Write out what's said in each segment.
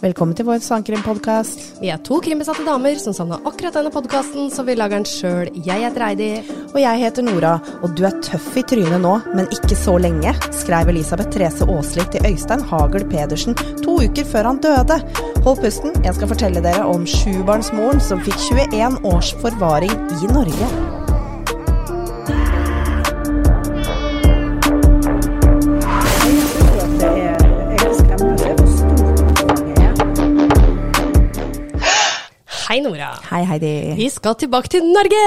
Velkommen til vår sangkrimpodkast. Vi er to krimbesatte damer som savna akkurat denne podkasten, så vi lager den sjøl. Jeg heter Eidi. Og jeg heter Nora, og du er tøff i trynet nå, men ikke så lenge, skrev Elisabeth Therese Aasli til Øystein Hagel Pedersen to uker før han døde. Hold pusten, jeg skal fortelle dere om sjubarnsmoren som fikk 21 års forvaring i Norge. Nora. Hei, Heidi. Vi skal tilbake til Norge!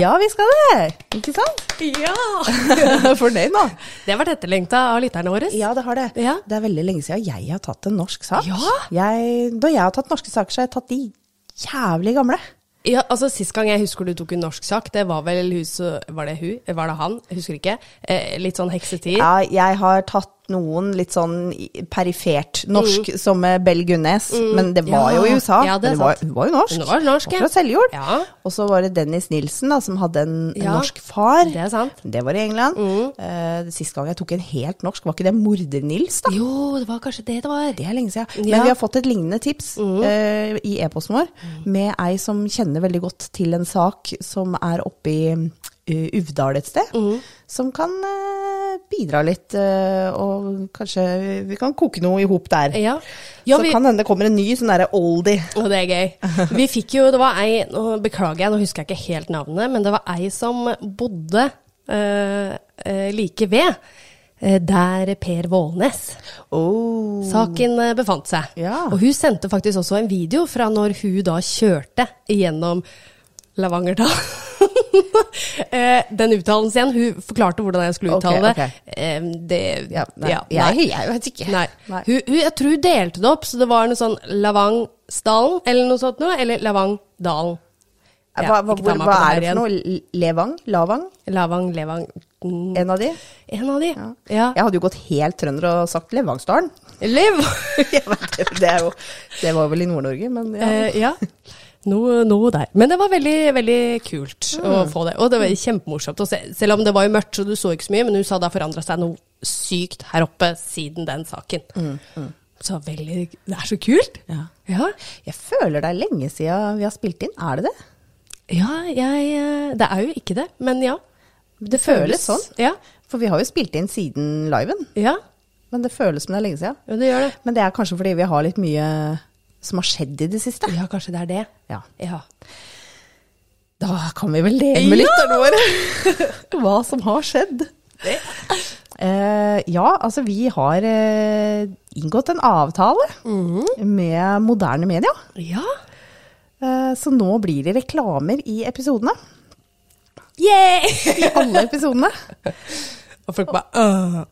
Ja, vi skal det. Ikke sant? Ja! Fornøyd nå? Det har vært etterlengta av lytterne våre. Ja, det har det. Ja. Det er veldig lenge siden jeg har tatt en norsk sak. Ja. Jeg, da jeg har tatt norske saker, så har jeg tatt de jævlig gamle. Ja, altså Sist gang jeg husker du tok en norsk sak, det var vel hus, Var det hun? Var det han? Husker ikke. Eh, litt sånn heksetid. Ja, jeg har tatt noen litt sånn perifert norsk, som med Bell Gunnes, men det var Ja. jo i USA. Ja, det men var, hun var jo norsk. Hun var norsk, fra Seljord. Ja. Og så var det Dennis Nilsen, da, som hadde en, en norsk far. Det er sant. Det var i England. Eh, Sist gang jeg tok en helt norsk, var ikke det Morder-Nils, da? Jo, det var kanskje det det var. Det er lenge siden. Men. Mm. vi har fått et lignende tips uh, i e-posten vår med ei som kjenner veldig godt til en sak som er oppe i uh, Uvdal et sted. Mm. Som kan eh, bidra litt, eh, og kanskje vi kan koke noe i hop der. Ja. Ja, Så vi- kan hende det kommer en ny sånn derre oldie. Og det er gøy. Vi fikk jo, det var ei, nå beklager jeg, nå husker jeg ikke helt navnet, men det var ei som bodde eh, eh, like ved der Per Vålnes Oh. saken befant seg. Ja. Og hun sendte faktisk også en video fra når hun da kjørte gjennom Lavangerdal. Eh, Den uttalelsen igjen, hun forklarte hvordan jeg skulle uttale okay, det. Eh, det Ja, nei, ja, jeg, jeg vet ikke. Nei. Nei. Hun, hun, jeg tror hun delte det opp, så det var noe sånn Lavangsdalen, eller noe sånt noe, eller Lavangdalen. Ja, hva, hva, hvor, hva er det for noe? Levang? Lavang? Lavang, Levang mm, En av de? En av de. Ja. Jeg hadde jo gått helt trønder og sagt Levangsdalen. Lev! Det, jo, det var vel i Nord-Norge, men ja. Eh, ja. Noe, noe der. Men det var veldig, veldig kult å Mm. få det. Og det var kjempemorsomt å se. Selv om det var jo mørkt, så du så ikke så mye, men hun sa det har forandra seg noe sykt her oppe siden den saken. Mm, Så veldig Det er så kult! Ja. Ja. Jeg føler det er lenge siden vi har spilt inn. Er det det? Ja, jeg eh, Det er jo ikke det, men ja. Det, føles sånn. Ja. For vi har jo spilt inn siden liven, Ja, men det føles som det er lenge siden. Ja, det gjør det. Men det er kanskje fordi vi har litt mye som har skjedd i det siste. Ja, kanskje det er det. Ja. Ja. Da kan vi vel dele med Ja! lytterne våre hva som har skjedd. Uh, ja, altså vi har uh, inngått en avtale med moderne media. Ja. Uh, så nå blir det reklamer i episodene. Yeah! I alle episodene. Og folk bare.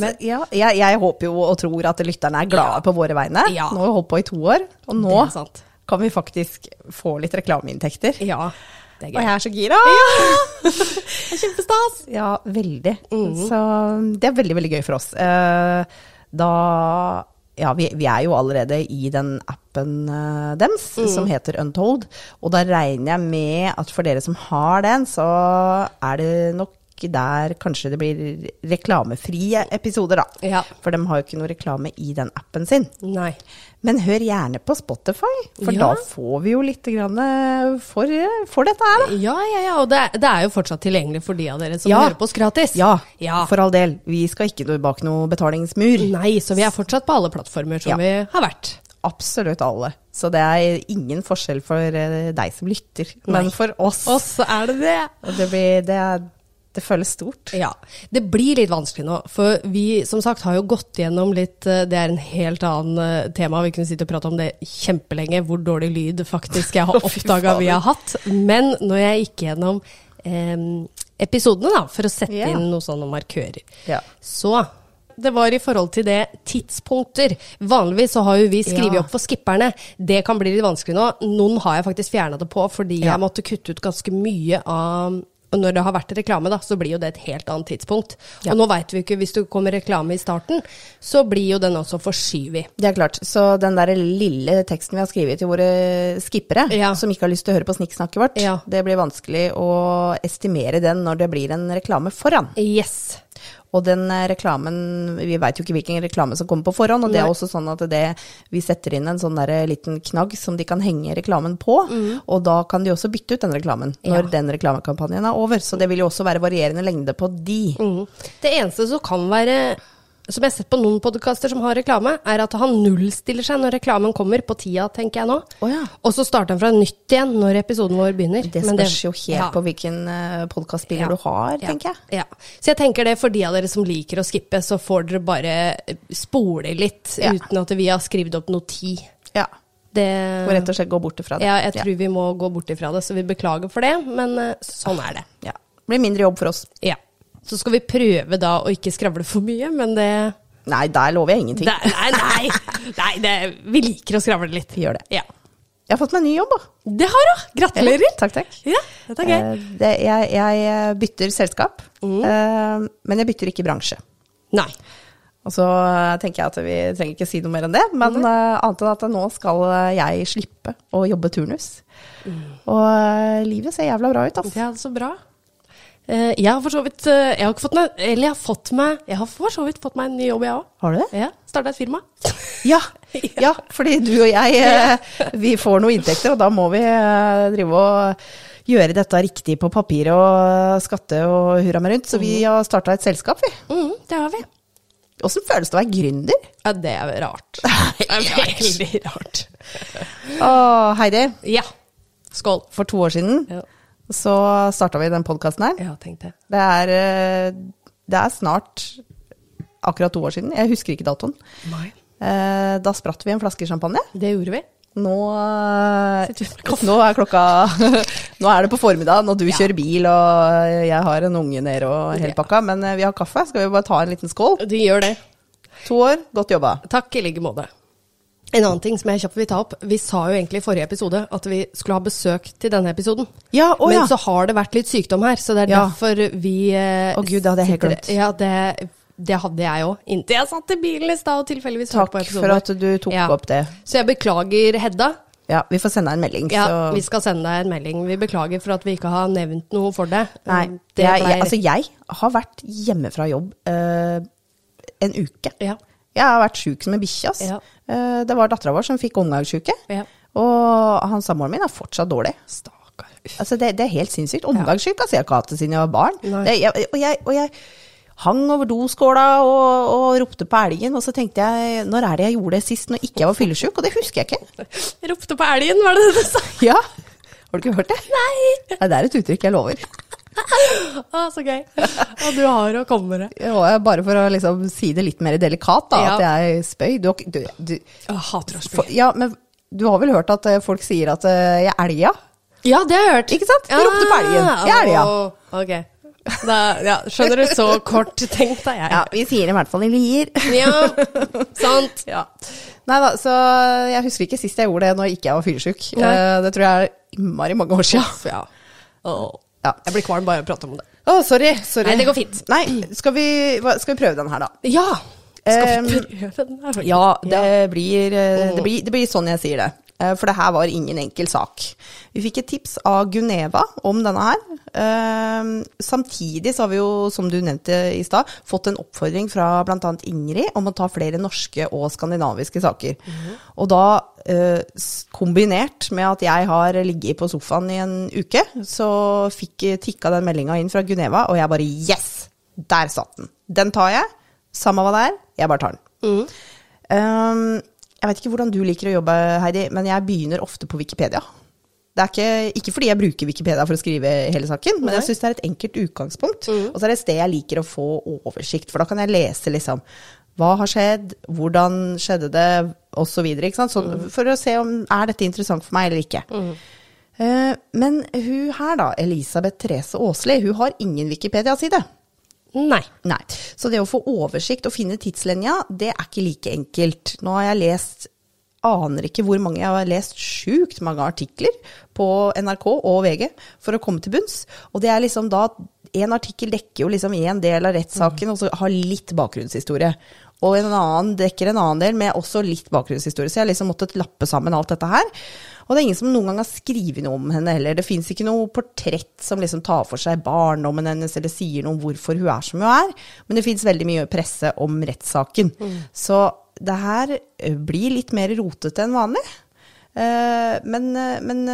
Men, ja, jeg, jeg håper jo og tror at lytterne er glade på våre vegne. Ja. Nå har vi holdt på i to år, og nå kan vi faktisk få litt reklameinntekter. Ja. Det er gøy. Og jeg er så gira! Er kjempestas! Ja, veldig. Mm. Så det er veldig, veldig gøy for oss. Eh, da ja, vi, vi er jo allerede i den appen uh, deres mm. som heter Untold. Og da regner jeg med at for dere som har den, så er det nok der kanskje det blir reklamefrie episoder, da. Ja. For de har jo ikke noe reklame i den appen sin. Nei. Men hør gjerne på Spotify, for Ja. da får vi jo litt grann eh, for, for dette her, da. Ja, ja, ja. Og det, det er jo fortsatt tilgjengelig for de av dere som Ja. hører på oss gratis. Ja, Ja. for all del. Vi skal ikke bak noe betalingsmur. Nei, så vi er fortsatt på alle plattformer som vi har vært. Absolutt alle. Så det er ingen forskjell for eh, deg som lytter. Men for oss, Oss er det det. det, blir, det, er, det føles stort. Ja, det blir litt vanskelig nå, for vi som sagt har jo gått gjennom litt eh, Det er en helt annen eh, tema, vi kunne sitte og prate om det kjempelenge, hvor dårlig lyd faktisk jeg har oppdaga vi har hatt. Men når jeg gikk gjennom eh, episodene, da, for å sette Ja. inn noen sånne markører, Ja. så det var i forhold til det tidspunkter. Vanligvis så har jo vi skrevet Ja. opp for skipperne. Det kan bli litt vanskelig nå. Noen har jeg faktisk fjerna det på fordi Ja. jeg måtte kutte ut ganske mye av og når det har vært reklame, da, så blir jo det et helt annet tidspunkt. Ja. Og nå veit vi ikke, hvis det kommer reklame i starten, så blir jo den også forskyvig. Det er klart. Så den der lille teksten vi har skrevet til våre skippere, Ja. som ikke har lyst til å høre på snikksnakket vårt, Ja. det blir vanskelig å estimere den når det blir en reklame foran. Yes. Og den eh, reklamen Vi veit jo ikke hvilken reklame som kommer på forhånd, og det er også sånn at det, vi setter inn en sånn der liten knagg som de kan henge reklamen på, og da kan de også bytte ut den reklamen når Ja. den reklamekampanjen er over. Så det vil jo også være varierende lengde på de. Mm. Det eneste som kan være som jeg har sett på noen podkaster som har reklame, er at han nullstiller seg når reklamen kommer, på tida, tenker jeg nå. Oh, ja. Og så starter han fra nytt igjen når episoden vår begynner. Det spørs spørs jo helt ja. på hvilken uh, podkastspiller Ja. du har, tenker jeg. Ja. Så jeg tenker det for de av dere som liker å skippe, så får dere bare spole litt uten at vi har skrevet opp noe tid. Ja. Det Og rett og slett gå bort ifra det. Ja, jeg tror vi må gå bort ifra det, så vi beklager for det, men eh, sånn er det. Ja. Det blir mindre jobb for oss. Ja. Så skal vi prøve da å ikke skravle for mye, men det Nei, der lover jeg ingenting. Der, Nei, nei! nei det, vi liker å skravle litt. Vi gjør det. Ja. Jeg har fått meg ny jobb, da. Det har du! Gratulerer! Takk, takk. Ja, dette er gøy. Eh, det, jeg, jeg bytter selskap, Mm. eh, men jeg bytter ikke bransje. Nei. Og så eh, tenker jeg at vi trenger ikke si noe mer enn det, men eh, annet enn at nå skal eh, jeg slippe å jobbe turnus. Og eh, livet ser jævla bra ut, altså. Det er så bra. Eh, Jeg har for så vidt eh, Jeg har ikke fått meg Eller jeg har fått meg Jeg har for så vidt fått meg en ny jobb, jeg òg. Har du det? Ja. Starta et firma. Ja, ja, fordi du og jeg, eh, vi får noen inntekter, og da må vi drive og gjøre dette riktig på papiret og skatte og hurra meg rundt. Så vi har starta et selskap, vi. Mm, det har vi. Åssen føles det å være gründer? Ja, det er rart. Det er veldig rart. Å, Heidi, Ja. Skål. for to år siden Ja, så starta vi den podkasten her. ja tenk det. Det er, eh, det er snart akkurat to år siden. Jeg husker ikke datoen. Nei. Eh, Da spratt vi en flaske champagne. Det gjorde vi. Nå, eh, nå er klokka Nå er det på formiddagen, og du kjører bil, og jeg har en unge nede og hele Ja. pakka. Men vi har kaffe. Skal vi bare ta en liten skål? Du gjør det. To år, godt jobba. Takk i like måte. En annen ting som jeg kjapt vil ta opp. Vi sa jo egentlig i forrige episode at vi skulle ha besøk til denne episoden. Ja, å Men ja. så har det vært litt sykdom her, så det er Ja. derfor vi eh, Å gud, det hadde jeg helt glemt. Ja, det, det hadde jeg òg. Inntil jeg satt i bilen i stad og tilfeldigvis hørte på episoden. Takk for at du tok Ja. opp det. Så jeg beklager, Hedda. Ja, vi får sende deg en melding. Ja, Vi skal sende deg en melding. Vi beklager for at vi ikke har nevnt noe for det. Nei, det jeg, jeg, altså jeg har vært hjemme fra jobb eh, en uke. Ja. Jeg har vært sjuk som en bikkje. ass. Ja. Eh, det var dattera vår som fikk omgangssjuke. Ja. Og han samboeren min er fortsatt dårlig. Stakkar. Altså det, det er helt sinnssykt. Omgangssyk altså, jeg har ikke hatt det siden jeg var barn. Det, jeg, og, jeg, og jeg hang over doskåla og, og ropte på elgen, og så tenkte jeg når er det jeg gjorde det sist når ikke jeg var fyllesyk? Og det husker jeg ikke. Ropte på elgen, var det det du sa? Ja, Har du ikke hørt det? Nei! Nei, det er et uttrykk, jeg lover. Å, så gøy. Og du har å komme med det. Bare for å liksom si det litt mer delikat, da, Ja. at jeg spøy. Du, du, du, Jeg hater å for, ja, men du har vel hørt at eh, folk sier at eh, jeg elga? Ja, det har jeg hørt. Ikke sant? Du ropte på elgen. Jeg er elga. Oh, Ok. Da, ja, skjønner du, så kort tenkt er jeg. Ja, vi sier det i hvert fall i Lier. Ja, sant. Ja. Nei da, så jeg husker ikke sist jeg gjorde det når ikke jeg var fyllesyk. Eh, det tror jeg er innmari mange år siden. Ja. Åh. Ja. Jeg blir kvalm bare av å prate om det. Å, sorry, sorry. Nei, det går fint. Nei, skal vi, skal vi prøve den her, da? Ja! Skal vi prøve den her? Ja, det blir, eh, det blir, det blir sånn jeg sier det. Eh, For det her var ingen enkel sak. Vi fikk et tips av Guneva om denne her. Eh, Samtidig så har vi jo, som du nevnte i stad, fått en oppfordring fra bl.a. Ingrid om å ta flere norske og skandinaviske saker. Og da, eh, kombinert med at jeg har ligget på sofaen i en uke, så fikk tikka den meldinga inn fra Guneva, og jeg bare yes! Der satt den. Den tar jeg. Samme hva det er, jeg bare tar den. Um, jeg vet ikke hvordan du liker å jobbe, Heidi, men jeg begynner ofte på Wikipedia. Det er ikke, ikke fordi jeg bruker Wikipedia for å skrive hele saken, men jeg Nei. syns det er et enkelt utgangspunkt. Og så er det et sted jeg liker å få oversikt, for da kan jeg lese liksom hva har skjedd, hvordan skjedde det, osv. Sånn, For å se om er dette interessant for meg eller ikke. Eh, men hun her, da, Elisabeth Therese Aasli, hun har ingen Wikipedia-side. Nei. Nei. Så det å få oversikt og finne tidslinja, det er ikke like enkelt. Nå har jeg lest Aner ikke hvor mange jeg har lest sjukt mange artikler på NRK og VG for å komme til bunns. Og det er liksom da En artikkel dekker jo liksom én del av rettssaken og så har litt bakgrunnshistorie. Og en annen dekker en annen del med også litt bakgrunnshistorie. Så jeg har liksom måttet lappe sammen alt dette her. Og det er ingen som noen gang har skrevet noe om henne heller. Det fins ikke noe portrett som liksom tar for seg barndommen hennes eller sier noe om hvorfor hun er som hun er. Men det fins veldig mye presse om rettssaken. Mm. Så det her eh, blir litt mer rotete enn vanlig. Eh, men, eh, men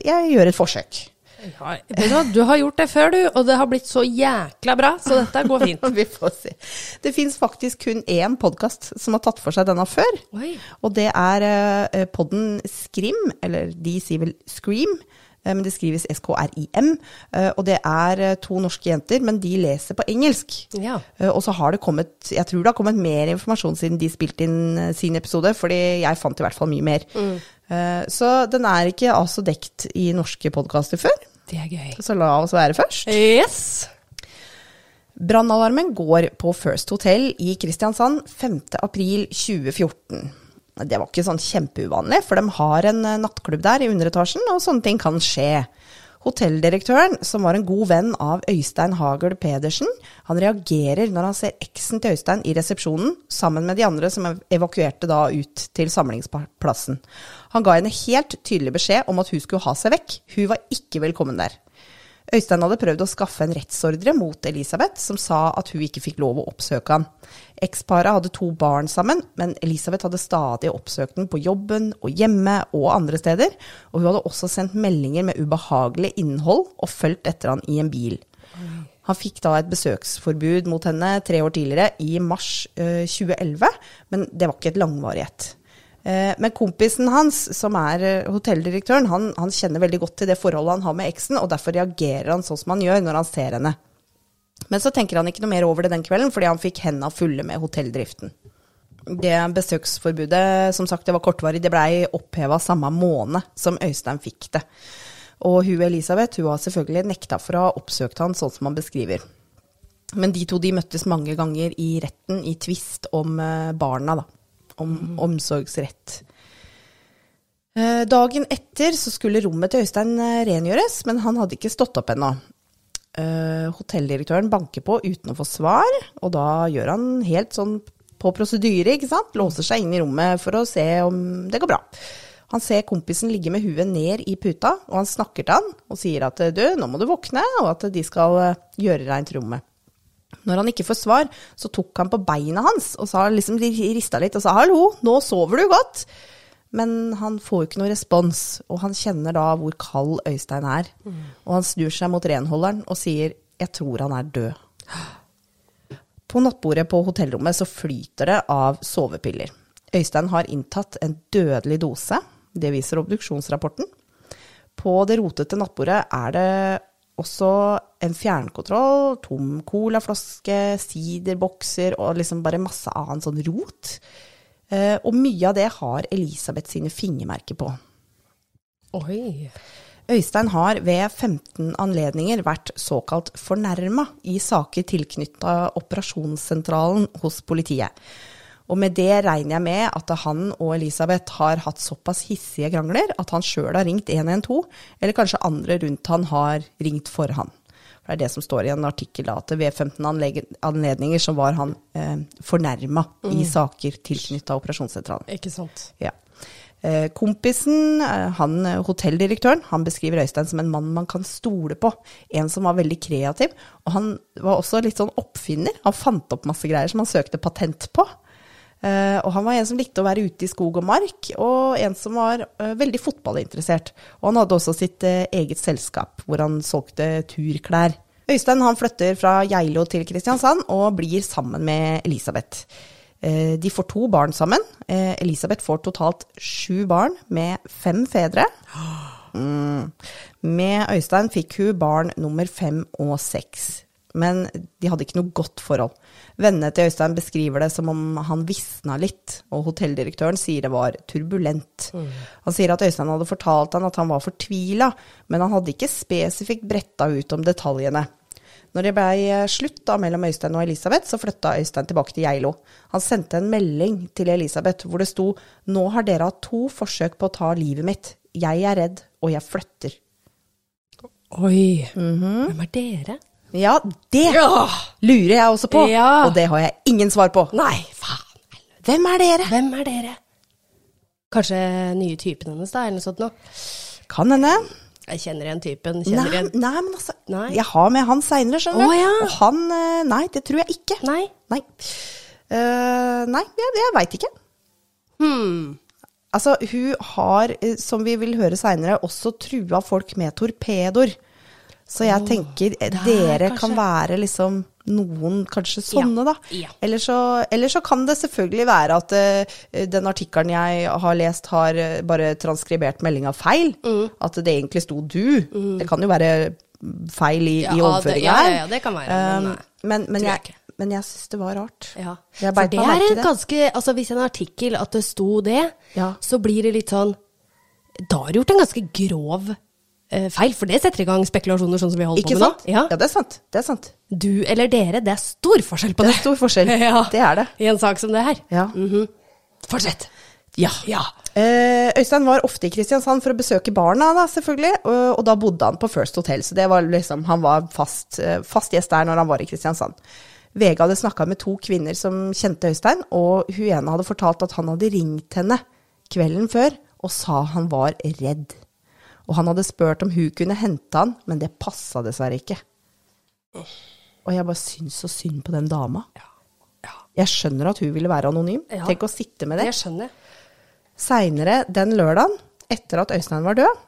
jeg gjør et forsøk. Ja, du, har gjort det før, du, og det har blitt så jækla bra, så dette går fint. Vi får se. Det fins faktisk kun én podkast som har tatt for seg denne før. Oi. Og det er uh, podden Skrim, eller de sier vel Scream. Uh, men det skrives SKRIM. Uh, og det er to norske jenter, men de leser på engelsk. Ja. Og så har det kommet Jeg tror det har kommet mer informasjon siden de spilte inn sin episode, fordi jeg fant i hvert fall mye mer. Mm. Så den er ikke altså dekt i norske podkaster før. Det er gøy. Så la oss være først. Yes! Brannalarmen går på First Hotel i Kristiansand 5.4.2014. Det var ikke sånn kjempeuvanlig, for de har en nattklubb der i underetasjen, og sånne ting kan skje. Hotelldirektøren, som var en god venn av Øystein Hagel Pedersen, han reagerer når han ser eksen til Øystein i resepsjonen, sammen med de andre som evakuerte da ut til samlingsplassen. Han ga henne helt tydelig beskjed om at hun skulle ha seg vekk, hun var ikke velkommen der. Øystein hadde prøvd å skaffe en rettsordre mot Elisabeth, som sa at hun ikke fikk lov å oppsøke han. Eksparet hadde to barn sammen, men Elisabeth hadde stadig oppsøkt den på jobben og hjemme og andre steder, og hun hadde også sendt meldinger med ubehagelig innhold og fulgt etter han i en bil. Han fikk da et besøksforbud mot henne tre år tidligere, i mars 2011, eh, men det var ikke et langvarig et. Eh, men kompisen hans, som er eh, hotelldirektøren, han, han, kjenner veldig godt til det forholdet han har med eksen, og derfor reagerer han sånn som han gjør når han ser henne. Men så tenker han ikke noe mer over det den kvelden, fordi han fikk henda fulle med hotelldriften. Det besøksforbudet, som sagt, det var kortvarig, det blei oppheva samme måned som Øystein fikk det. Og hun Elisabeth hun har selvfølgelig nekta for å ha oppsøkt han sånn som han beskriver. Men de to de møttes mange ganger i retten i tvist om eh, barna, da om omsorgsrett. Eh, dagen etter så skulle rommet til Øystein eh, rengjøres, men han hadde ikke stått opp ennå. Uh, hotelldirektøren banker på uten å få svar, og da gjør han helt sånn på prosedyre, ikke sant. Låser seg inn i rommet for å se om det går bra. Han ser kompisen ligge med huet ned i puta, og han snakker til han og sier at du, nå må du våkne, og at de skal gjøre reint rommet. Når han ikke får svar, så tok han på beina hans og sa, liksom rista litt og sa 'hallo, nå sover du godt'. Men han får jo ikke noe respons, og han kjenner da hvor kald Øystein er. Mm. Og han snur seg mot renholderen og sier 'jeg tror han er død'. På nattbordet på hotellrommet så flyter det av sovepiller. Øystein har inntatt en dødelig dose, det viser obduksjonsrapporten. På det rotete nattbordet er det også en fjernkontroll, tom colaflaske, siderbokser og liksom bare masse annen sånn rot. Eh, og mye av det har Elisabeth sine fingermerker på. Oi. Øystein har ved 15 anledninger vært såkalt fornærma i saker tilknytta operasjonssentralen hos politiet. Og med det regner jeg med at han og Elisabeth har hatt såpass hissige krangler at han sjøl har ringt 112, eller kanskje andre rundt han har ringt for han. For det er det som står i en artikkel da, at ved 15 anledninger så var han eh, fornærma mm. i saker tilknytta operasjonssentralen. Ikke sant. Ja. Eh, kompisen, eh, han hotelldirektøren, han beskriver Øystein som en mann man kan stole på. En som var veldig kreativ. Og han var også litt sånn oppfinner. Han fant opp masse greier som han søkte patent på. Uh, og han var en som likte å være ute i skog og mark, og en som var uh, veldig fotballinteressert. Og han hadde også sitt uh, eget selskap, hvor han solgte turklær. Øystein han flytter fra Geilo til Kristiansand og blir sammen med Elisabeth. de får to barn sammen. Elisabeth får totalt sju barn med fem fedre. Mm. Med Øystein fikk hun barn nummer fem og seks men de hadde ikke noe godt forhold. Vennene til Øystein beskriver det som om han visna litt, og hotelldirektøren sier det var turbulent. Mm. Han sier at Øystein hadde fortalt han at han var fortvila, men han hadde ikke spesifikt bretta ut om detaljene. Når det blei eh, slutt da, mellom Øystein og Elisabeth, så flytta Øystein tilbake til Geilo. Han sendte en melding til Elisabeth hvor det sto 'Nå har dere hatt to forsøk på å ta livet mitt. Jeg er redd, og jeg flytter'. Oi. Mm -hmm. Hvem er dere? Ja, det ja. lurer jeg også på. Ja. Og det har jeg ingen svar på. Nei, faen. Hvem er dere? Hvem er dere? Kanskje nye typen hennes, da, eller noe sånt noe? Kan hende. Jeg kjenner igjen typen. Nei, igjen nei, men altså Nei. Jeg har med han seinere, skjønner du. Ja. Og han eh, Nei, det tror jeg ikke. Nei. Nei. uh, nei, jeg, jeg veit ikke. Hmm. Altså, hun har, eh, som vi vil høre seinere, også trua folk med torpedoer. Så jeg tenker eh, der, dere kanskje. kan være liksom noen kanskje sånne, Ja, da. ja. Eller, så, eller så kan det selvfølgelig være at uh, den artikkelen jeg har lest, har uh, bare transkribert meldinga feil. Mm. At det egentlig sto du. Det kan jo være feil i, Ja, i overføringa ja, her. ja, det kan være, men Um, men, men, jeg jeg, men jeg syns det var rart. Ja. For det er en ganske Altså, hvis en artikkel at det sto det, Ja. så blir det litt sånn Da har du gjort en ganske grov feil, for det setter i gang spekulasjoner, sånn som vi holder Ikke på med sant? nå. Ja. ja, det er sant. Det er sant. Du eller dere, det er stor forskjell på Det det. er stor forskjell. ja. Det er det. I en sak som det her. Ja. Fortsett. Ja. Eh, Øystein var ofte i Kristiansand for å besøke barna, da, selvfølgelig. Og, og da bodde han på First Hotel, så det var liksom, han var fast, eh, fast gjest der når han var i Kristiansand. VG hadde snakka med to kvinner som kjente Øystein, og hun ene hadde fortalt at han hadde ringt henne kvelden før og sa han var redd. Og han hadde spurt om hun kunne hente han, men det passa dessverre ikke. Og jeg bare syns så synd på den dama. Jeg skjønner at hun ville være anonym. Ja. Tenk å sitte med det. Jeg skjønner. Seinere den lørdagen, etter at Øystein var død,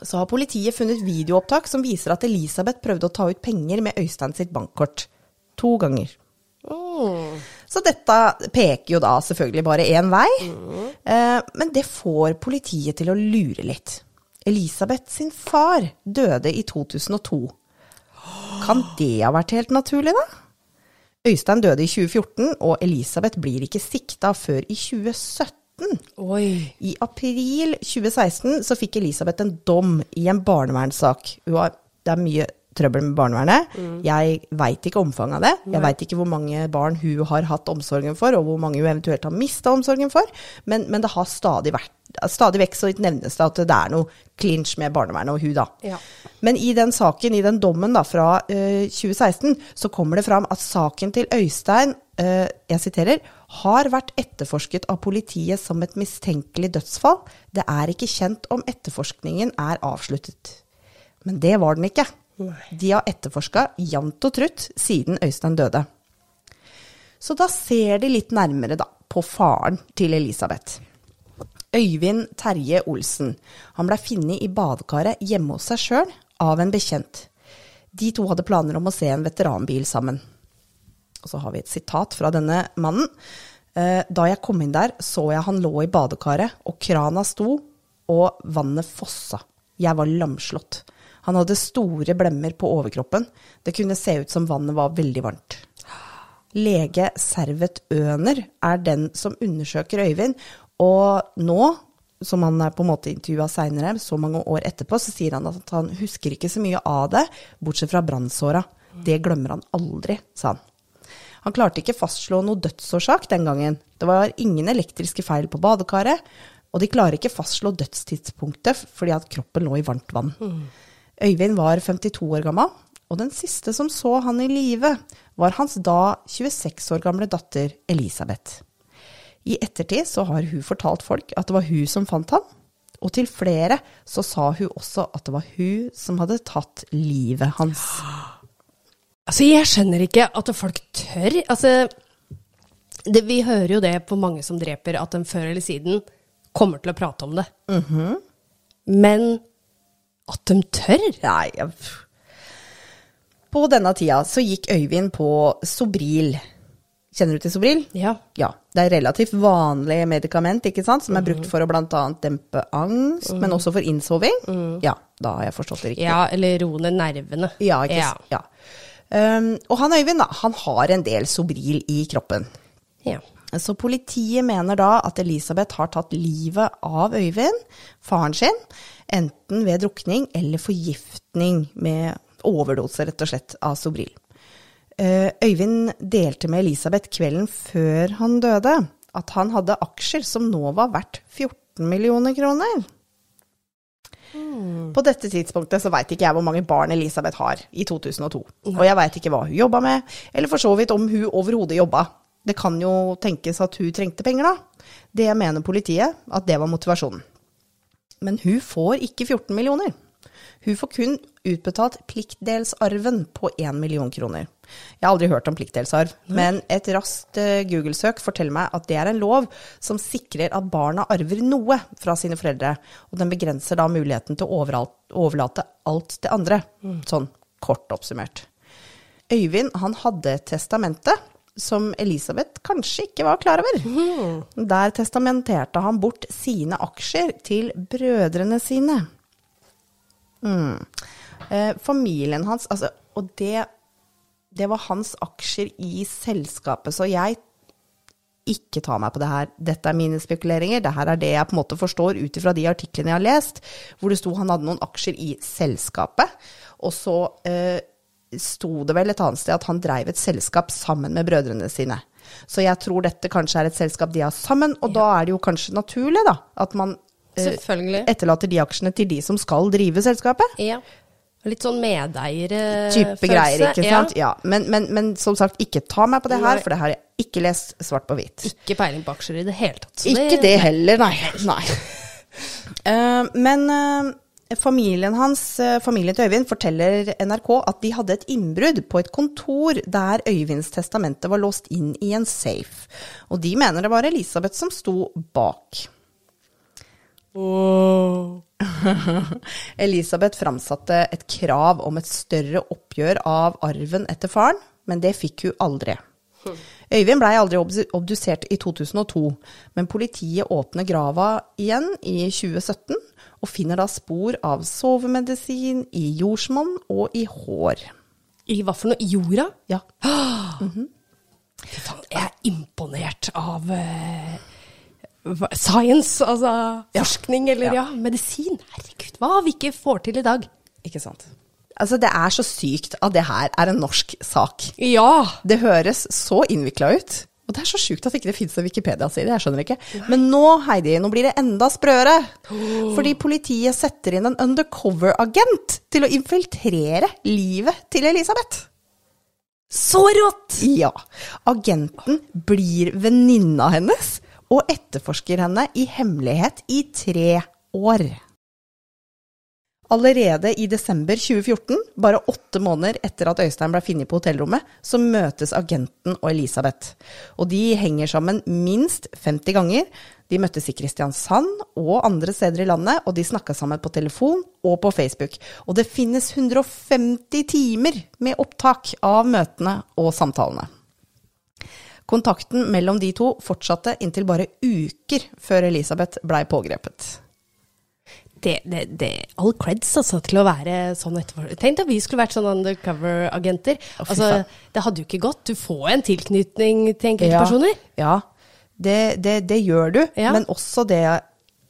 så har politiet funnet videoopptak som viser at Elisabeth prøvde å ta ut penger med Øystein sitt bankkort. To ganger. Mm. Så dette peker jo da selvfølgelig bare én vei. Eh, men det får politiet til å lure litt. Elisabeth sin far døde i 2002. Kan det ha vært helt naturlig, da? Øystein døde i 2014, og Elisabeth blir ikke sikta før i 2017. Oi. I april 2016 så fikk Elisabeth en dom i en barnevernssak. Det er mye trøbbel med barnevernet. Jeg veit ikke omfanget av det. Jeg veit ikke hvor mange barn hun har hatt omsorgen for, og hvor mange hun eventuelt har mista omsorgen for. Men, men det har stadig vært Stadig vekk så nevnes det at det er noe clinch med barnevernet og hun, da. Ja. Men i den saken, i den dommen da, fra uh, 2016, så kommer det fram at saken til Øystein, uh, jeg siterer, har vært etterforsket av politiet som et mistenkelig dødsfall. Det er ikke kjent om etterforskningen er avsluttet. Men det var den ikke. De har etterforska jevnt og trutt siden Øystein døde. Så da ser de litt nærmere da, på faren til Elisabeth. Øyvind Terje Olsen. Han blei funnet i badekaret hjemme hos seg sjøl av en bekjent. De to hadde planer om å se en veteranbil sammen. Og så har vi et sitat fra denne mannen. Eh, Da jeg kom inn der, så jeg han lå i badekaret, og krana sto, og vannet fossa. Jeg var lamslått. Han hadde store blemmer på overkroppen. Det kunne se ut som vannet var veldig varmt. Lege Servet Øner er den som undersøker Øyvind, og nå, som han er på en måte intervjua seinere, så mange år etterpå, så sier han at han husker ikke så mye av det, bortsett fra brannsåra. Det glemmer han aldri, sa han. Han klarte ikke fastslå noe dødsårsak den gangen. Det var ingen elektriske feil på badekaret, og de klarer ikke fastslå dødstidspunktet fordi at kroppen lå i varmt vann. Øyvind var 52 år gammel, og den siste som så han i live, var hans da 26 år gamle datter Elisabeth. I ettertid så har hun fortalt folk at det var hun som fant han, og til flere så sa hun også at det var hun som hadde tatt livet hans. Altså, jeg skjønner ikke at folk tør. Altså, det, vi hører jo det på mange som dreper, at de før eller siden kommer til å prate om det. Men at de tør? Nei, På denne tida så gikk Øyvind på Sobril. Kjenner du til Sobril? Ja. Ja. Det er relativt vanlig medikament ikke sant? som er brukt for å bl.a. dempe angst, men også for innsoving. Ja, da har jeg forstått det riktig. ja, eller roe ned nervene. Ja, ikke Ja. ja. Um, og han Øyvind, da, han har en del Sobril i kroppen. Ja. Så politiet mener da at Elisabeth har tatt livet av Øyvind, faren sin, enten ved drukning eller forgiftning med overdose, rett og slett, av Sobril. Eh, Øyvind delte med Elisabeth kvelden før han døde at han hadde aksjer som nå var verdt 14 millioner kroner. På dette tidspunktet så veit ikke jeg hvor mange barn Elisabeth har i 2002. Og jeg veit ikke hva hun jobba med, eller for så vidt om hun overhodet jobba. Det kan jo tenkes at hun trengte penger, da. Det mener politiet, at det var motivasjonen. Men hun får ikke 14 millioner. Hun får kun utbetalt pliktdelsarven på 1 million kroner. Jeg har aldri hørt om pliktdelsarv, men et raskt eh, Google-søk forteller meg at det er en lov som sikrer at barna arver noe fra sine foreldre, og den begrenser da muligheten til å overlate alt til andre, sånn kort oppsummert. Øyvind han hadde et testamente som Elisabeth kanskje ikke var klar over. Der testamenterte han bort sine aksjer til brødrene sine. Mm. Eh, familien hans, altså, og det, det var hans aksjer i selskapet, så jeg ikke ta meg på det her. Dette er mine spekuleringer. Det her er det jeg på en måte forstår ut ifra de artiklene jeg har lest, hvor det sto han hadde noen aksjer i selskapet. Og så eh, sto det vel et annet sted at han dreiv et selskap sammen med brødrene sine. Så jeg tror dette kanskje er et selskap de har sammen, og ja. da er det jo kanskje naturlig, da, at man eh, etterlater de aksjene til de som skal drive selskapet. Ja. Litt sånn medeierfølelse. Type greier, ikke sant. Ja. ja. Men, men, men, som sagt, ikke ta meg på det her, for det har jeg ikke lest svart på hvitt. Ikke peiling på aksjer i det hele tatt. Ikke det, det heller, nei. nei. uh, men uh, familien hans, uh, familien til Øyvind, forteller NRK at de hadde et innbrudd på et kontor der Øyvinds testamente var låst inn i en safe. Og de mener det var Elisabeth som sto bak. Oh. Elisabeth framsatte et krav om et større oppgjør av arven etter faren, men det fikk hun aldri. Øyvind blei aldri obdusert i 2002, men politiet åpner grava igjen i 2017 og finner da spor av sovemedisin i jordsmonn og i hår. I hva for noe? I jorda? Ja. Mm -hmm. Jeg er imponert av uh science, altså forskning eller ja. ja, medisin. Herregud, hva vi ikke får til i dag. Ikke sant. Altså, det er så sykt at det her er en norsk sak. Ja. Det høres så innvikla ut. Og det er så sjukt at ikke det ikke finnes en Wikipedia-side. Jeg skjønner ikke. Men nå, Heidi, nå blir det enda sprøere. Fordi politiet setter inn en undercover-agent til å infiltrere livet til Elisabeth. Så rått! Ja. Agenten blir venninna hennes og etterforsker henne i hemmelighet i tre år. Allerede i desember 2014, bare åtte måneder etter at Øystein ble funnet på hotellrommet, så møtes agenten og Elisabeth. Og de henger sammen minst 50 ganger. De møttes i Kristiansand og andre steder i landet, og de snakka sammen på telefon og på Facebook. Og det finnes 150 timer med opptak av møtene og samtalene. Kontakten mellom de to fortsatte inntil bare uker før Elisabeth blei pågrepet. Det, det, det, All creds altså, til å være sånn etterfor... Tenk at vi skulle vært sånn undercover-agenter. Altså, det hadde jo ikke gått. Du får en tilknytning til enkeltpersoner. Ja, ja. Det, det, det, gjør du. Ja. Men også det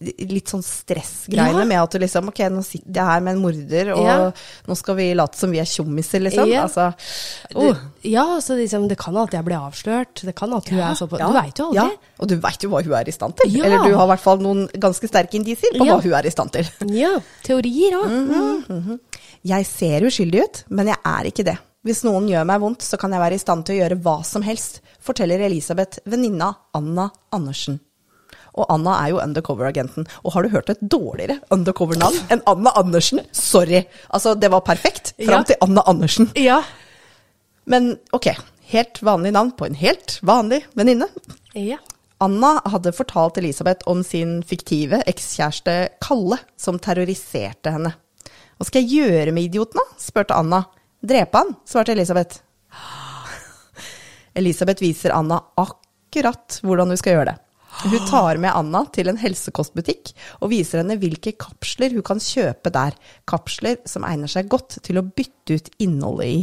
litt sånn stressgreiene ja. med at du liksom Ok, nå sitter jeg her med en morder, og ja. nå skal vi late som vi er tjommiser, liksom. Ja. Altså, oh. det, ja, så liksom, det kan alltid bli avslørt. Det kan alltid hun er så på Du veit jo aldri. Og du veit jo hva hun er i stand til. Eller du har i hvert fall noen ganske sterke indisier på hva hun er i stand til. Ja. Teorier òg. Mm -hmm, mm -hmm. Jeg ser uskyldig ut, men jeg er ikke det. Hvis noen gjør meg vondt, så kan jeg være i stand til å gjøre hva som helst, forteller Elisabeth venninna Anna Andersen. Og Anna er jo undercover-agenten. Og har du hørt et dårligere undercover-navn enn Anna Andersen? Sorry. Altså, det var perfekt fram ja. til Anna Andersen. Ja. Men ok, helt vanlig navn på en helt vanlig venninne. Ja. Anna hadde fortalt Elisabeth om sin fiktive ekskjæreste Kalle, som terroriserte henne. Hva skal jeg gjøre med idioten, da? spurte Anna. Drepe han, svarte Elisabeth. Elisabeth viser Anna akkurat hvordan hun skal gjøre det. Hun tar med Anna til en helsekostbutikk og viser henne hvilke kapsler hun kan kjøpe der. Kapsler som egner seg godt til å bytte ut innholdet i.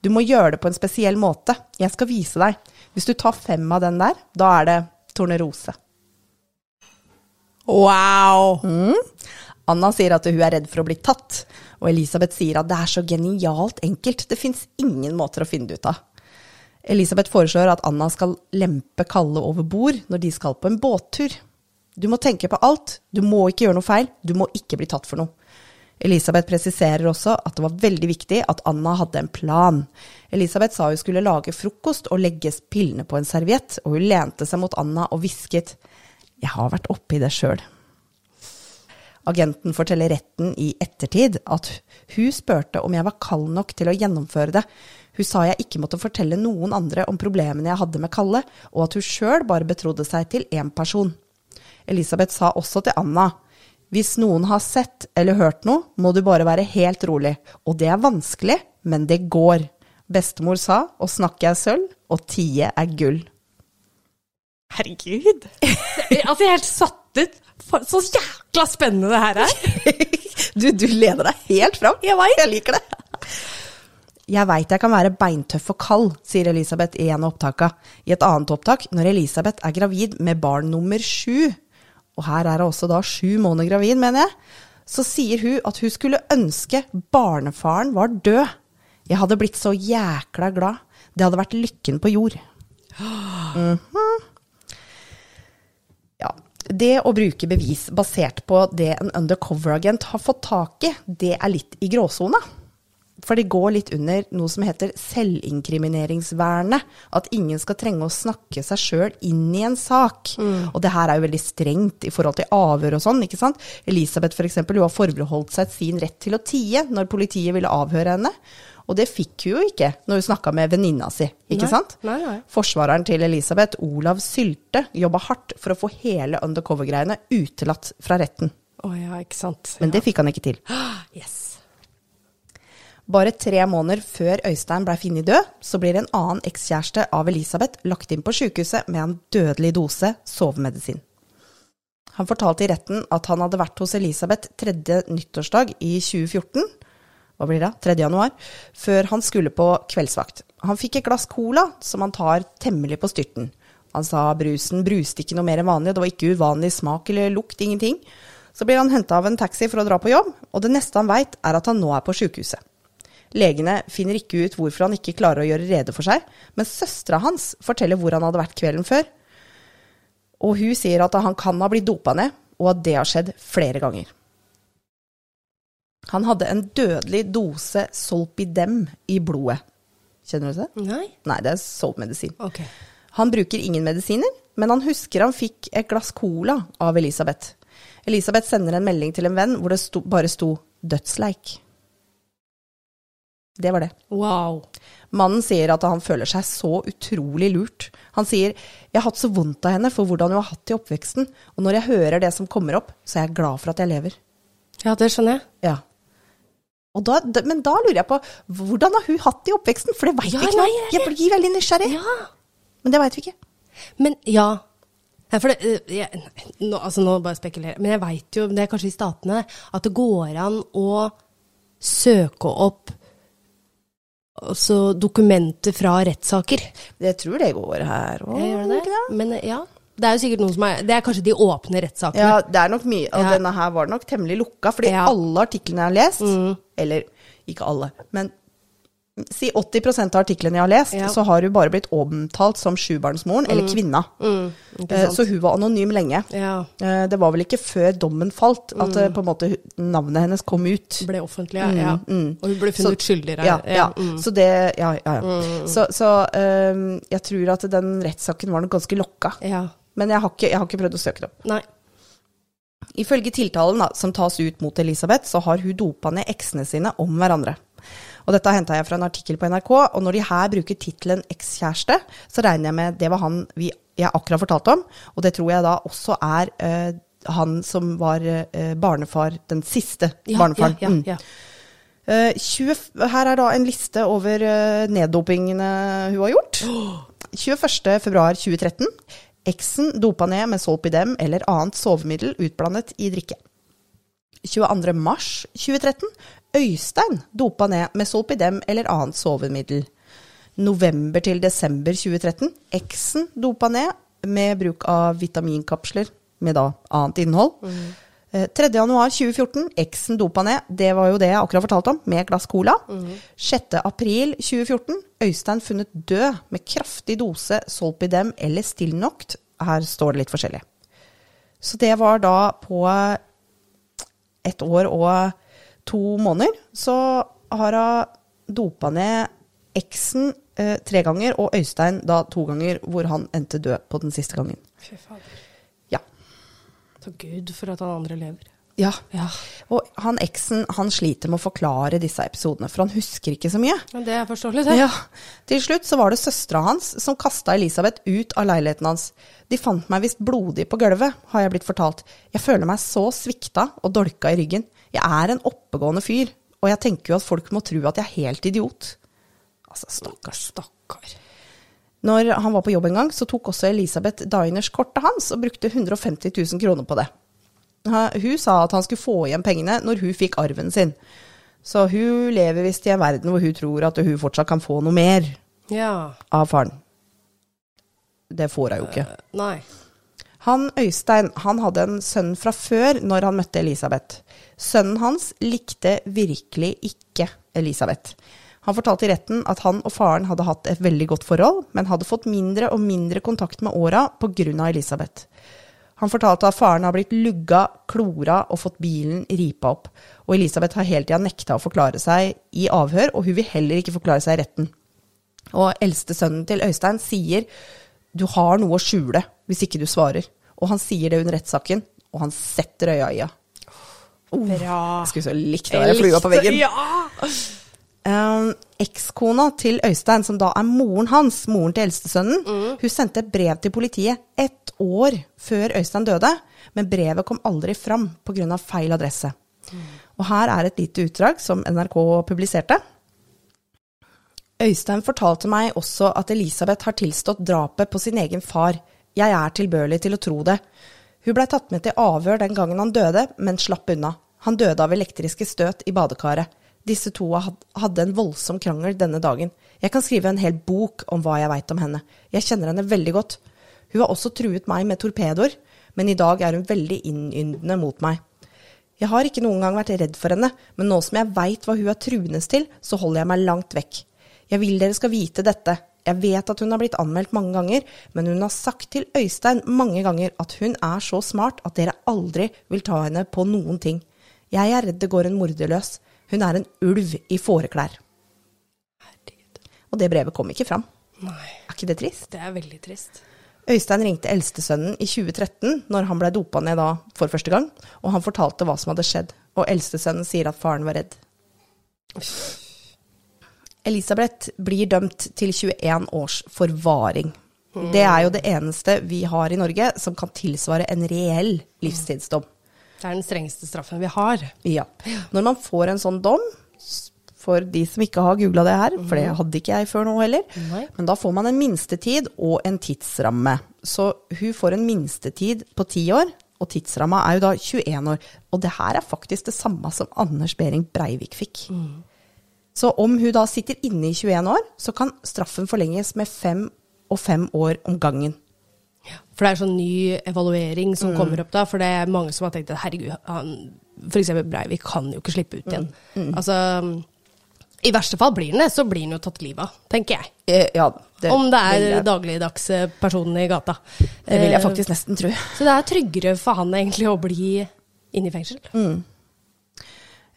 Du må gjøre det på en spesiell måte. Jeg skal vise deg. Hvis du tar fem av den der, da er det tornerose. Wow! Mm. Anna sier at hun er redd for å bli tatt, og Elisabeth sier at det er så genialt enkelt, det fins ingen måter å finne det ut av. Elisabeth foreslår at Anna skal lempe Kalle over bord når de skal på en båttur. Du må tenke på alt, du må ikke gjøre noe feil, du må ikke bli tatt for noe. Elisabeth presiserer også at det var veldig viktig at Anna hadde en plan. Elisabeth sa hun skulle lage frokost og legge pillene på en serviett, og hun lente seg mot Anna og hvisket Jeg har vært oppi det sjøl. Agenten forteller retten i ettertid at hun spurte om jeg var kald nok til å gjennomføre det. Hun sa jeg ikke måtte fortelle noen andre om problemene jeg hadde med Kalle, og at hun sjøl bare betrodde seg til én person. Elisabeth sa også til Anna hvis noen har sett eller hørt noe, må du bare være helt rolig. Og det er vanskelig, men det går. Bestemor sa å snakke er sølv, og tie er gull. Herregud. altså, jeg er helt satt ut. Så jækla spennende det her er. du, du leder deg helt fram. Jeg. Jeg liker det. Jeg veit jeg kan være beintøff og kald, sier Elisabeth i en av opptaka. I et annet opptak, når Elisabeth er gravid med barn nummer sju, og her er hun også da sju måneder gravid, mener jeg, så sier hun at hun skulle ønske barnefaren var død. Jeg hadde blitt så jækla glad. Det hadde vært lykken på jord. Mm -hmm. Det å bruke bevis basert på det en undercover-agent har fått tak i, det er litt i gråsona. For det går litt under noe som heter selvinkrimineringsvernet. At ingen skal trenge å snakke seg sjøl inn i en sak. Mm. Og det her er jo veldig strengt i forhold til avhør og sånn, ikke sant. Elisabeth f.eks. For har forbeholdt seg sin rett til å tie når politiet ville avhøre henne. Og det fikk hun jo ikke når hun snakka med venninna si, ikke nei, sant? Nei, nei. Forsvareren til Elisabeth, Olav Sylte, jobba hardt for å få hele undercover-greiene utelatt fra retten. Oh, ja, ikke sant. Men det fikk han ikke til. Yes. Bare tre måneder før Øystein blei funnet død, så blir en annen ekskjæreste av Elisabeth lagt inn på sykehuset med en dødelig dose sovemedisin. Han fortalte i retten at han hadde vært hos Elisabeth tredje nyttårsdag i 2014, hva blir det, 3. januar, før han skulle på kveldsvakt. Han fikk et glass cola som han tar temmelig på styrten. Han sa brusen bruste ikke noe mer enn vanlig, det var ikke uvanlig smak eller lukt, ingenting. Så blir han henta av en taxi for å dra på jobb, og det neste han veit, er at han nå er på sjukehuset. Legene finner ikke ut hvorfor han ikke klarer å gjøre rede for seg, men søstera hans forteller hvor han hadde vært kvelden før. Og hun sier at han kan ha blitt dopa ned, og at det har skjedd flere ganger. Han hadde en dødelig dose Solpidem i blodet. Kjenner du det? Nei. Nei, det er sovemedisin. Okay. Han bruker ingen medisiner, men han husker han fikk et glass cola av Elisabeth. Elisabeth sender en melding til en venn hvor det sto, bare sto 'dødsleik'. Det var det. Wow. Mannen sier at han føler seg så utrolig lurt. Han sier 'jeg har hatt så vondt av henne for hvordan hun har hatt det i oppveksten', og når jeg hører det som kommer opp, så er jeg glad for at jeg lever. Ja, det skjønner jeg. Ja. Da, men da lurer jeg på, hvordan har hun hatt det i oppveksten? For det veit Ja, vi ikke. noe jeg- blir veldig nysgjerrig. Ja. Men det veit vi ikke. Men ja. For det, øh, jeg, nå, altså nå bare spekulerer Men jeg veit jo, det er kanskje i Statene, at det går an å søke opp også dokumenter fra rettssaker. Jeg tror det går her òg. Gjør det det? Men ja. Det er jo sikkert noen som er Det er kanskje de åpne rettssakene. Ja, det er nok mye. Og Ja. denne her var nok temmelig lukka, fordi Ja. alle artiklene jeg har lest, eller ikke alle, men si 80% av artiklene jeg har lest, Ja. så har hun bare blitt omtalt som sjubarnsmoren, eller kvinna. Mm, Eh. Så hun var anonym lenge. ja. Eh, Det var vel ikke før dommen falt at eh, på en måte navnet hennes kom ut. Ble offentlig, ja. ja. Og hun ble funnet skyldig. Ja, ja. Mm. Så det Ja, ja. ja. Så, så eh, jeg tror at den rettssaken var nok ganske lokka. ja. Men jeg har, ikke, jeg har ikke prøvd å søke det opp. Nei. Ifølge tiltalen da, som tas ut mot Elisabeth, så har hun dopa ned eksene sine om hverandre. Og dette henta jeg fra en artikkel på NRK, og når de her bruker tittelen ekskjæreste, så regner jeg med det var han vi, jeg akkurat fortalte om, og det tror jeg da også er eh, han som var eh, barnefar, den siste Ja, barnefaren. Ja, Mm. ja. Eh, 20, her er da en liste over uh, neddopingene hun har gjort. 21.2.2013. Eksen dopa ned med Solpidem eller annet sovemiddel utblandet i drikke. 22.3.2013. Øystein dopa ned med Solpidem eller annet sovemiddel. November til desember 2013. Eksen dopa ned med bruk av vitaminkapsler med da annet innhold. Mm. 3. januar 2014, eksen dopa ned. Det var jo det jeg akkurat fortalte om, med et glass cola. 6. april 2014, Øystein funnet død med kraftig dose Solpidem eller Stilnoct. Her står det litt forskjellig. Så det var da på et år og to måneder så har hun dopa ned eksen eh, tre ganger, og Øystein da to ganger, hvor han endte død på den siste gangen. Fy fader. Ja. Takk Gud for at han andre lever. Ja. Ja. Og han eksen han sliter med å forklare disse episodene, for han husker ikke så mye. Men det er forståelig, det. Ja. Til slutt så var det søstera hans som kasta Elisabeth ut av leiligheten hans. De fant meg visst blodig på gulvet, har jeg blitt fortalt. Jeg føler meg så svikta og dolka i ryggen. Jeg er en oppegående fyr, og jeg tenker jo at folk må tro at jeg er helt idiot. Altså, stakkar. Stakkar. Når han var på jobb en gang, så tok også Elisabeth Diners kortet hans og brukte 150 000 kroner på det. Hun sa at han skulle få igjen pengene når hun fikk arven sin. Så hun lever visst i en verden hvor hun tror at hun fortsatt kan få noe mer Ja. av faren. Det får hun jo ikke. Nei. Han Øystein han hadde en sønn fra før når han møtte Elisabeth. Sønnen hans likte virkelig ikke Elisabeth. Han fortalte i retten at han og faren hadde hatt et veldig godt forhold, men hadde fått mindre og mindre kontakt med åra pga. Elisabeth. Han fortalte at faren har blitt lugga, klora og fått bilen ripa opp. Og Elisabeth har hele tida nekta å forklare seg i avhør, og hun vil heller ikke forklare seg i retten. Og eldste sønnen til Øystein sier du har noe å skjule hvis ikke du svarer. Og han sier det under rettssaken, og han setter øya i henne. Jeg skulle så likt å være flua på veggen. Ja! Um, Ekskona til Øystein, som da er moren hans, moren til eldstesønnen, hun sendte et brev til politiet ett år før Øystein døde, men brevet kom aldri fram pga. feil adresse. Og her er et lite utdrag som NRK publiserte. Øystein fortalte meg også at Elisabeth har tilstått drapet på sin egen far. Jeg er tilbørlig til å tro det. Hun blei tatt med til avhør den gangen han døde, men slapp unna. Han døde av elektriske støt i badekaret. Disse to hadde en voldsom krangel denne dagen. Jeg kan skrive en hel bok om hva jeg veit om henne. Jeg kjenner henne veldig godt. Hun har også truet meg med torpedoer, men i dag er hun veldig innyndende mot meg. Jeg har ikke noen gang vært redd for henne, men nå som jeg veit hva hun er truende til, så holder jeg meg langt vekk. Jeg vil dere skal vite dette. Jeg vet at hun har blitt anmeldt mange ganger, men hun har sagt til Øystein mange ganger at hun er så smart at dere aldri vil ta henne på noen ting. Jeg er redd det går en morder løs. Hun er en ulv i fåreklær. Herregud. Og det brevet kom ikke fram. Nei. Er ikke det trist? Det er veldig trist. Øystein ringte eldstesønnen i 2013, når han ble dopa ned da for første gang, og han fortalte hva som hadde skjedd. Og eldstesønnen sier at faren var redd. Elisabeth blir dømt til 21 års forvaring. Det er jo det eneste vi har i Norge som kan tilsvare en reell livstidsdom. Det er den strengeste straffen vi har. Ja. Når man får en sånn dom, for de som ikke har googla det her, for det hadde ikke jeg før nå heller, Nei. men da får man en minstetid og en tidsramme. Så hun får en minstetid på ti år, og tidsramma er jo da 21 år. Og det her er faktisk det samme som Anders Behring Breivik fikk. Så om hun da sitter inne i 21 år, så kan straffen forlenges med fem og fem år om gangen. For det er sånn ny evaluering som kommer opp da, for det er mange som har tenkt at herregud, han, for eksempel Breivik kan jo ikke slippe ut igjen. Altså, i verste fall blir han det, så blir han jo tatt livet av, tenker jeg. Eh, ja, det, Om det er jeg, dagligdags eh, i gata. det vil jeg Eh, faktisk nesten tro. Så det er tryggere for han egentlig å bli inne i fengsel. Eh,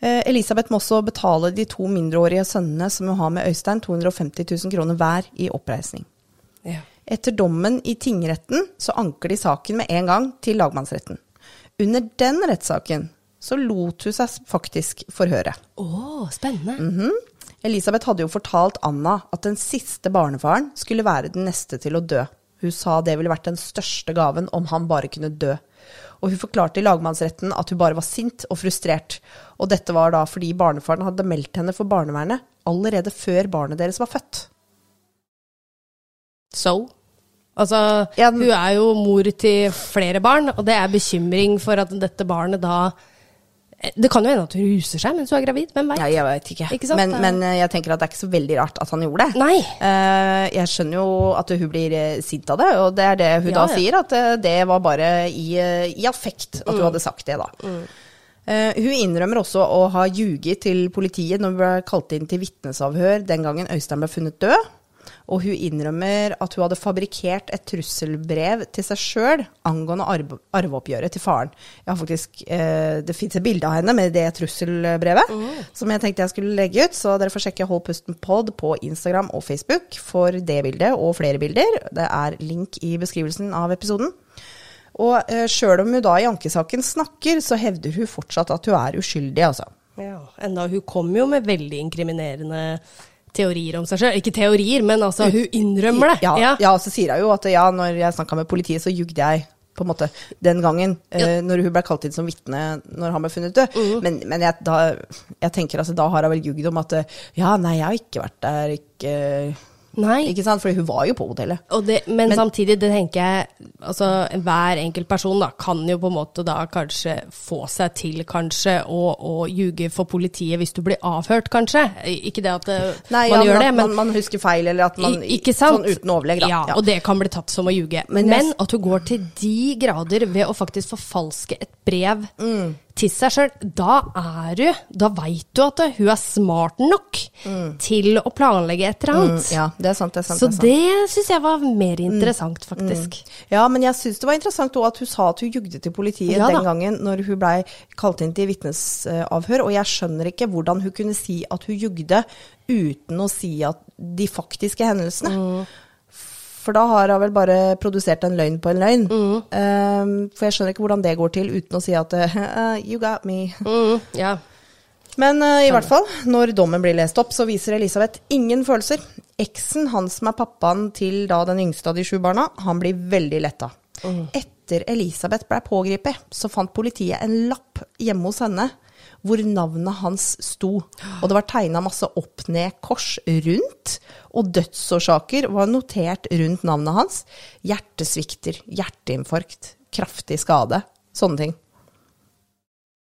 Elisabeth må også betale de to mindreårige sønnene som hun har med Øystein, 250 000 kroner hver i oppreisning. Ja. Etter dommen i tingretten så anker de saken med en gang til lagmannsretten. Under den rettssaken så lot hun seg faktisk forhøre. Å, spennende. Elisabeth hadde jo fortalt Anna at den siste barnefaren skulle være den neste til å dø. Hun sa det ville vært den største gaven om han bare kunne dø. Og hun forklarte i lagmannsretten at hun bare var sint og frustrert. Og dette var da fordi barnefaren hadde meldt henne for barnevernet allerede før barnet deres var født. So? Altså, hun er jo mor til flere barn, og det er bekymring for at dette barnet da Det kan jo hende at hun ruser seg mens hun er gravid, hvem veit? Ja, jeg vet ikke. Ikke? Men, er- men eh, jeg tenker at det er ikke så veldig rart at han gjorde det. Nei. Eh, jeg skjønner jo at hun blir eh, sint av det, og det er det hun Ja, da ja. sier, at eh, det var bare i, eh, i affekt at hun Mm. hadde sagt det, da. Eh, hun innrømmer også å ha ljuget til politiet når hun ble kalt inn til vitnesavhør den gangen Øystein ble funnet død. Og hun innrømmer at hun hadde fabrikkert et trusselbrev til seg sjøl angående arve, arveoppgjøret til faren. Faktisk, eh, Det fins et bilde av henne med det trusselbrevet som jeg tenkte jeg skulle legge ut. Så dere får sjekke Hold pusten pod på Instagram og Facebook for det bildet og flere bilder. Det er link i beskrivelsen av episoden. Og eh, sjøl om hun da i ankesaken snakker, så hevder hun fortsatt at hun er uskyldig, altså. Ja, enda hun kom jo med veldig inkriminerende teorier om seg sjøl. Ikke teorier, men altså, hun innrømmer det. Ja, ja. så sier hun jo at ja, når jeg snakka med politiet, så jugde jeg på en måte den gangen, ja. når hun ble kalt inn som vitne når han ble funnet død. Men, men jeg, da, jeg tenker altså, da har hun vel jugd om at eh, ja, nei, jeg har ikke vært der, ikke Nei. Ikke sant? For hun var jo på hotellet. Det, men, samtidig, det tenker jeg altså Hver enkelt person da, kan jo på en måte da kanskje få seg til kanskje å, å ljuge for politiet hvis du blir avhørt, kanskje. Ikke det at eh, Nei, man ja, gjør det, men man, man husker feil, eller at man ikke sant? Sånn uten overlegg, da. Ja, Ja. og det kan bli tatt som å ljuge. Men Men, at hun går til de grader ved å faktisk forfalske et brev Mm. Til seg sjøl, da er du Da veit du at hun er smart nok til å planlegge et eller Mm, ja, det er sant. Det er sant. Så det sant. syns jeg var mer interessant, faktisk. Ja, men jeg syns det var interessant også at hun sa at hun jugde til politiet Ja den gangen når hun blei kalt inn til vitnesavhør, og jeg skjønner ikke hvordan hun kunne si at hun jugde uten å si at de faktiske hendelsene. Mm. For da har hun vel bare produsert en løgn på en løgn. Mm. Um, for jeg skjønner ikke hvordan det går til uten å si at uh, you got me. Mm, yeah. Men uh, i hvert fall, når dommen blir lest opp, så viser Elisabeth ingen følelser. Eksen, han som er pappaen til da den yngste av de sju barna, han blir veldig letta. Etter Elisabeth ble pågrepet, så fant politiet en lapp hjemme hos henne hvor navnet hans sto. Og det var tegna masse opp-ned-kors rundt, og dødsårsaker var notert rundt navnet hans. Hjertesvikter, hjerteinfarkt, kraftig skade. Sånne ting.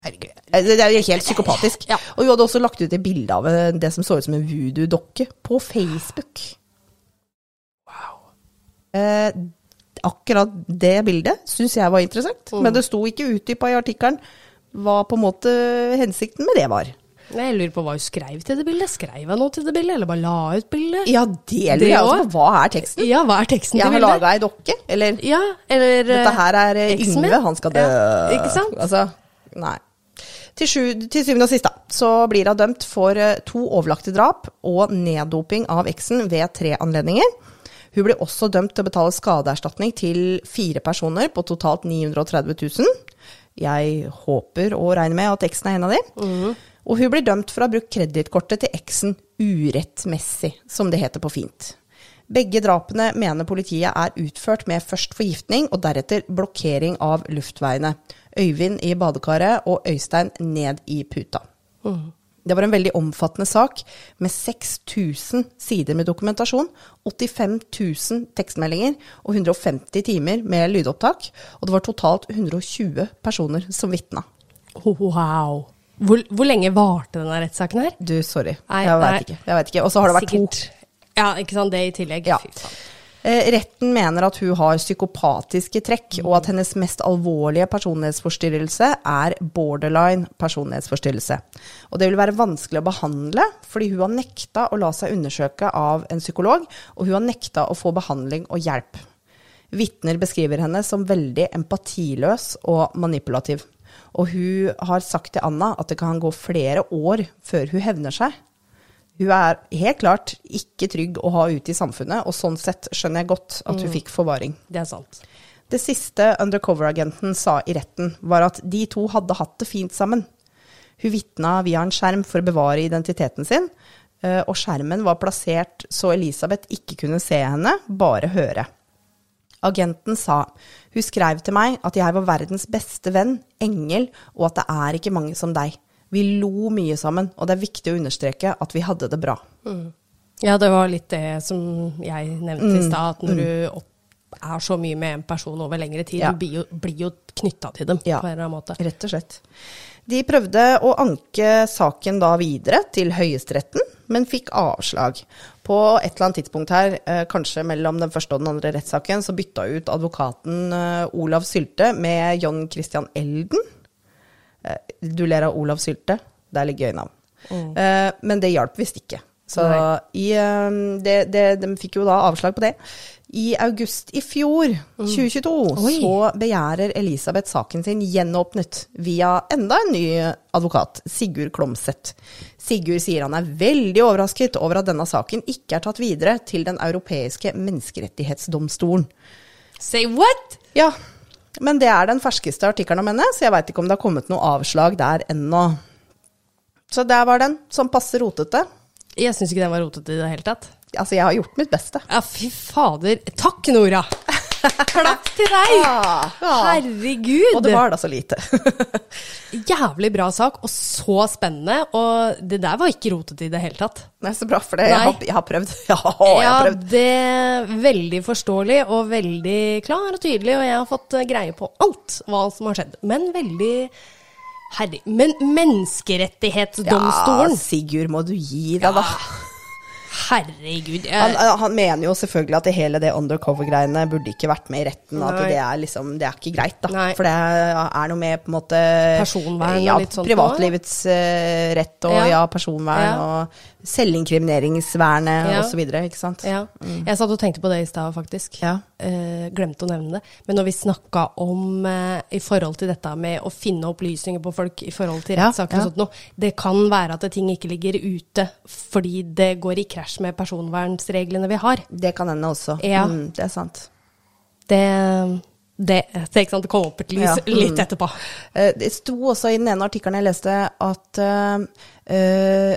Herregud. Det er jo helt psykopatisk. Ja. Og hun hadde også lagt ut et bilde av det som så ut som en voodoo-dokke, på Facebook. Eh, akkurat det bildet syns jeg var interessant, Mm. men det sto ikke utdypa i artikkelen hva på en måte hensikten med det var. Jeg lurer på hva hun skrev til det bildet. Skrev hun noe til det bildet, eller bare la ut bildet? Ja, det lurer jeg også på. Hva er teksten? Ja, hva er teksten Jeg til har bildet? laga ei dokke, eller Ja, eller Dette her er eh. Yngve, han skal dø. Ja, ikke sant? Altså, nei. Til, sju, til syvende og sist da, så blir hun dømt for eh, to overlagte drap og neddoping av eksen ved tre anledninger. Hun blir også dømt til å betale skadeerstatning til fire personer på totalt 930 000. Jeg håper og regner med at eksen er en av dem. Mhm. Og hun blir dømt for å ha brukt kredittkortet til eksen urettmessig, som det heter på fint. Begge drapene mener politiet er utført med først forgiftning og deretter blokkering av luftveiene. Øyvind i badekaret og Øystein ned i puta. Det var en veldig omfattende sak med 6000 sider med dokumentasjon, 85 000 tekstmeldinger og 150 timer med lydopptak. Og det var totalt 120 personer som vitna. Wow. Hvor, hvor lenge varte denne rettssaken her? Du, sorry. Nei, jeg veit ikke. Jeg vet ikke. Og så har det vært to. Ja, ikke sant. Det i tillegg. Ja. Fy faen. Eh, Retten mener at hun har psykopatiske trekk, og at hennes mest alvorlige personlighetsforstyrrelse er borderline personlighetsforstyrrelse. Og det vil være vanskelig å behandle, fordi hun har nekta å la seg undersøke av en psykolog, og hun har nekta å få behandling og hjelp. Vitner beskriver henne som veldig empatiløs og manipulativ. Og hun har sagt til Anna at det kan gå flere år før hun hevner seg. Hun er helt klart ikke trygg å ha ute i samfunnet, og sånn sett skjønner jeg godt at hun fikk forvaring. Det er sant. Det siste undercover-agenten sa i retten, var at de to hadde hatt det fint sammen. Hun vitna via en skjerm for å bevare identiteten sin, eh, og skjermen var plassert så Elisabeth ikke kunne se henne, bare høre. Agenten sa hun skrev til meg at jeg var verdens beste venn, engel, og at det er ikke mange som deg. Vi lo mye sammen, og det er viktig å understreke at vi hadde det bra. Ja, det var litt det som jeg nevnte Mm, i stad, at når du opp, er så mye med en person over lengre tid, Ja. du blir jo, blir knytta til dem Ja. på en eller annen måte. Rett og slett. De prøvde å anke saken da videre til Høyesteretten, men fikk avslag. På et eller annet tidspunkt her, eh, kanskje mellom den første og den andre rettssaken, så bytta ut advokaten eh, Olav Sylte med John Christian Elden. Eh, Du ler av Olav Sylte, det er litt gøy navn. Eh, Men det hjalp visst ikke. Så i, eh, det, det, de fikk jo da avslag på det. I august i fjor, 2022, Mm. Så begjærer Elisabeth saken sin gjenåpnet via enda en ny advokat, Sigurd Klomsæt. Sigurd sier han er veldig overrasket over at denne saken ikke er tatt videre til Den europeiske menneskerettighetsdomstolen. Say what? Ja, men det er den ferskeste artikkelen om henne, så jeg veit ikke om det har kommet noe avslag der ennå. Så der var den, som passe rotete. Jeg syns ikke den var rotete i det hele tatt. Altså, jeg har gjort mitt beste. Ja, fy fader. Takk, Nora! Klapp til deg! Ja. Herregud! Og det var da så lite. Jævlig bra sak, og så spennende. Og det der var ikke rotete i det hele tatt. Nei, så bra, for det. Jeg har, jeg har prøvd. Ja, jeg har prøvd. det er veldig forståelig og veldig klar og tydelig, og jeg har fått eh, greie på alt hva som har skjedd. Men veldig Herre... Men Menneskerettighetsdomstolen Ja, Sigurd, må du gi deg, da. Herregud. Han, Jeg, han mener jo selvfølgelig at det hele det undercover-greiene burde ikke vært med i retten. At det er liksom, det er ikke greit, da. Nei. For det er noe med på en måte Personvern og ja, litt sånt Privatlivets uh, rett og Ja. ja, personvern Ja. og selvinkrimineringsvernet Ja. videre, ikke sant. ja. jeg satt og tenkte på det i stad, faktisk. Ja. Eh, glemte å nevne det. Men når vi snakka om eh, i forhold til dette med å finne opplysninger på folk i forhold til rettssaker ja. og sånt noe, det kan være at ting ikke ligger ute fordi det går i krasj med personvernsreglene vi har. Det kan hende også. Ja. Mm, det er sant. Det, det, det, det kom opp et lys Ja, litt mm. etterpå. Eh, Det sto også i den ene artikkelen jeg leste, at uh,